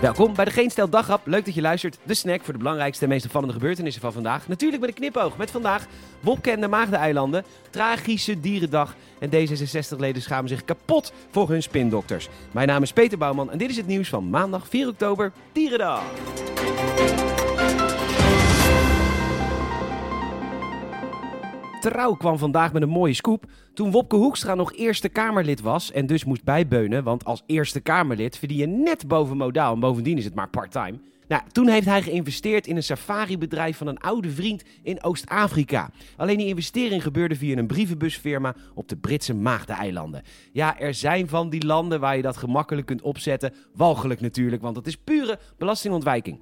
Welkom bij de Geen Stel Dagrap. Leuk dat je luistert. De snack voor de belangrijkste en meest opvallende gebeurtenissen van vandaag. Natuurlijk met een knipoog. Met vandaag Wopke en de Maagdeneilanden. Tragische dierendag. En D66-leden schamen zich kapot voor hun spindokters. Mijn naam is Peter Bouwman en dit is het nieuws van maandag 4 oktober, Dierendag. Trouw kwam vandaag met een mooie scoop. Toen Wopke Hoekstra nog Eerste Kamerlid was en dus moest bijbeunen, want als Eerste Kamerlid verdien je net boven modaal en bovendien is het maar part-time. Nou, toen heeft hij geïnvesteerd in een safari-bedrijf van een oude vriend in Oost-Afrika. Alleen die investering gebeurde via een brievenbusfirma op de Britse Maagdeneilanden. Ja, er zijn van die landen waar je dat gemakkelijk kunt opzetten. Walgelijk natuurlijk, want dat is pure belastingontwijking.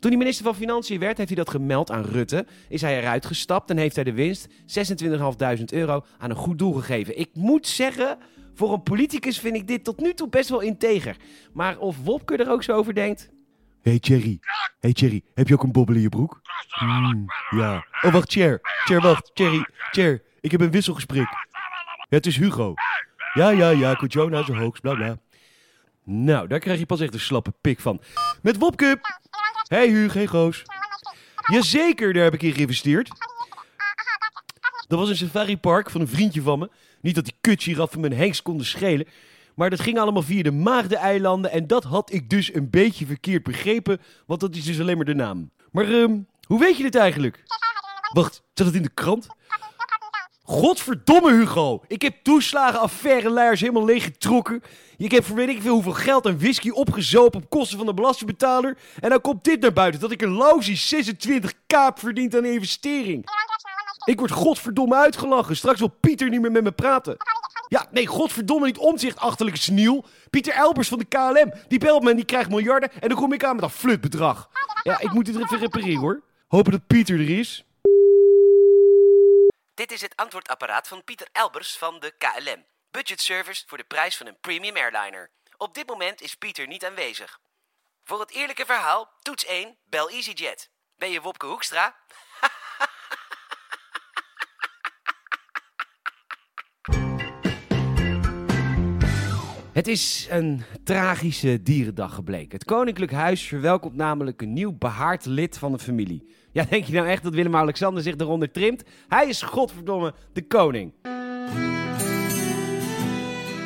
Toen hij minister van Financiën werd, heeft hij dat gemeld aan Rutte. Is hij eruit gestapt en heeft hij de winst, 26.500 euro, aan een goed doel gegeven. Ik moet zeggen, voor een politicus vind ik dit tot nu toe best wel integer. Maar of Wopke er ook zo over denkt, Hey Thierry. Hey Thierry, heb je ook een bobbel in je broek? Mm, ja. Oh, wacht, Cher. Cher, wacht. Thierry, Cher, ik heb een wisselgesprek. Het is Hugo. Ja, ja, ja, ik Jonas hoogst, bla bla. Nou, daar krijg je pas echt een slappe pik van. Met Wopke. Hey Hugo, hey Goos. Jazeker, daar heb ik in geïnvesteerd. Dat was een safaripark van een vriendje van me. Niet dat die kutgiraffen mijn hengst konden schelen. Maar dat ging allemaal via de Maagdeneilanden en dat had ik dus een beetje verkeerd begrepen, want dat is dus alleen maar de naam. Maar ehm, hoe weet je dit eigenlijk? Wacht, zat het in de krant? Godverdomme Hugo, ik heb toeslagen, affaire, leiders helemaal leeggetrokken. Ik heb voor weet ik veel hoeveel geld en whisky opgezopen op kosten van de belastingbetaler. En dan komt dit naar buiten, dat ik een lousy 26 kaap verdient aan investering. Ik word godverdomme uitgelachen, straks wil Pieter niet meer met me praten. Ja, nee, godverdomme niet omzicht, achterlijke sniel. Pieter Elbers van de KLM, die belt me en die krijgt miljarden. En dan kom ik aan met dat flutbedrag. Ja, ik moet dit even repareren hoor. Hopen dat Pieter er is. Dit is het antwoordapparaat van Pieter Elbers van de KLM. Budgetservice voor de prijs van een premium airliner. Op dit moment is Pieter niet aanwezig. Voor het eerlijke verhaal, toets 1, bel EasyJet. Ben je Wopke Hoekstra? Het is een tragische dierendag gebleken. Het Koninklijk Huis verwelkomt namelijk een nieuw behaard lid van de familie. Ja, denk je nou echt dat Willem-Alexander zich eronder trimt? Hij is godverdomme de koning.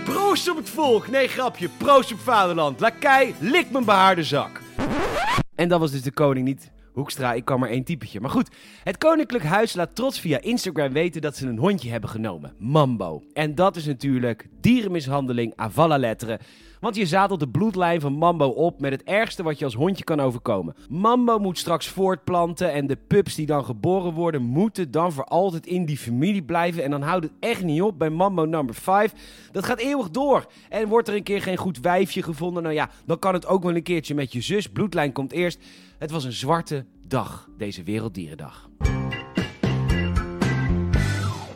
Proost op het volk! Nee, grapje. Proost op vaderland. Lakai, lik mijn behaarde zak. En dat was dus de koning niet. Hoekstra, ik kan maar één typetje. Maar goed, het Koninklijk Huis laat trots via Instagram weten dat ze een hondje hebben genomen. Mambo. En dat is natuurlijk dierenmishandeling à la lettre. Want je zadelt de bloedlijn van Mambo op met het ergste wat je als hondje kan overkomen. Mambo moet straks voortplanten en de pups die dan geboren worden moeten dan voor altijd in die familie blijven. En dan houdt het echt niet op bij Mambo number 5. Dat gaat eeuwig door. En wordt er een keer geen goed wijfje gevonden, nou ja, dan kan het ook wel een keertje met je zus. Bloedlijn komt eerst. Het was een zwarte dag, deze Werelddierendag.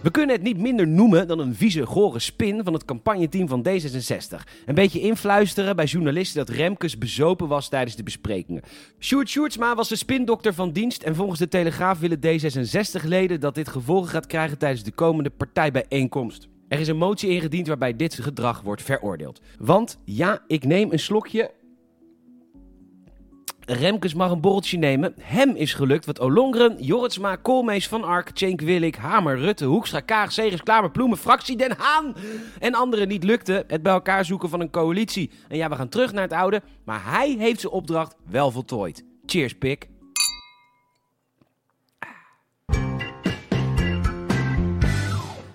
We kunnen het niet minder noemen dan een vieze, gore spin van het campagneteam van D66. Een beetje influisteren bij journalisten dat Remkes bezopen was tijdens de besprekingen. Sjoerd Sjoerdsma was de spindokter van dienst en volgens de Telegraaf willen D66-leden dat dit gevolgen gaat krijgen tijdens de komende partijbijeenkomst. Er is een motie ingediend waarbij dit gedrag wordt veroordeeld. Want ja, ik neem een slokje Remkes mag een borreltje nemen. Hem is gelukt wat Olongren, Jorritsma, Koolmees, Van Ark, Cenk Willik, Hamer, Rutte, Hoekstra, Kaag, Segers, Klamer, Ploemen, Fractie, Den Haan en anderen niet lukte. Het bij elkaar zoeken van een coalitie. En ja, we gaan terug naar het oude, maar hij heeft zijn opdracht wel voltooid. Cheers, pik.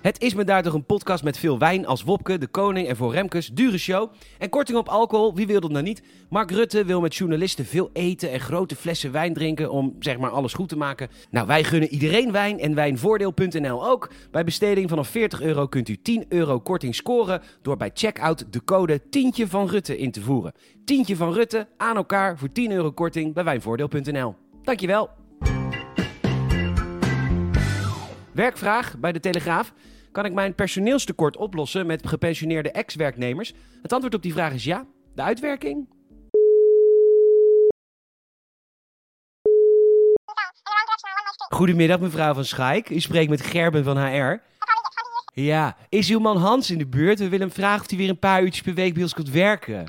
Het is me daar toch een podcast met veel wijn als Wopke, de koning en voor Remkes, dure show. En korting op alcohol, wie wil dat nou niet? Mark Rutte wil met journalisten veel eten en grote flessen wijn drinken om zeg maar alles goed te maken. Nou, wij gunnen iedereen wijn en wijnvoordeel.nl ook. Bij besteding vanaf 40 euro kunt u 10 euro korting scoren door bij checkout de code Tientje van Rutte in te voeren. Tientje van Rutte aan elkaar voor 10 euro korting bij wijnvoordeel.nl. Dankjewel. Werkvraag bij de Telegraaf. Kan ik mijn personeelstekort oplossen met gepensioneerde ex-werknemers? Het antwoord op die vraag is ja. De uitwerking? Goedemiddag mevrouw van Schaik. U spreekt met Gerben van HR. Ja, is uw man Hans in de buurt? We willen hem vragen of hij weer een paar uurtjes per week bij ons komt werken.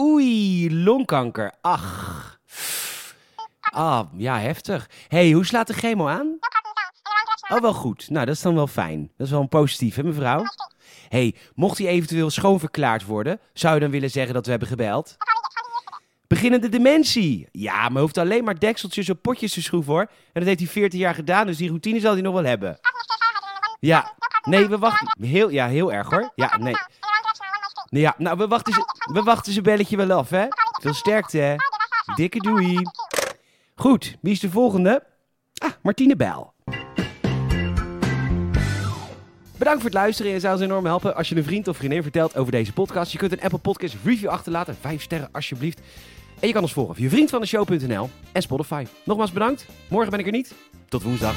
Oei, longkanker. Ach. Ah, ja, heftig. hey, hoe slaat de chemo aan? Oh, wel goed. Nou, dat is dan wel fijn. Dat is wel een positief, hè, mevrouw? hey, mocht hij eventueel schoonverklaard worden, zou je dan willen zeggen dat we hebben gebeld? Beginnende dementie. Ja, maar hoeft alleen maar dekseltjes op potjes te schroeven, hoor. En dat heeft hij 14 jaar gedaan, dus die routine zal hij nog wel hebben. Ja, nee, we wachten. Heel, ja, heel erg, hoor. Ja, nee. Ja, nou, we wachten, ze, we wachten zijn belletje wel af, hè. Veel sterkte, hè. Dikke doei. Goed, wie is de volgende? Ah, Martine Bijl. Bedankt voor het luisteren en het zou ons enorm helpen als je een vriend of vriendin vertelt over deze podcast. Je kunt een Apple Podcast review achterlaten, 5 sterren alsjeblieft. En je kan ons volgen via vriendvandeshow.nl en Spotify. Nogmaals bedankt. Morgen ben ik er niet. Tot woensdag.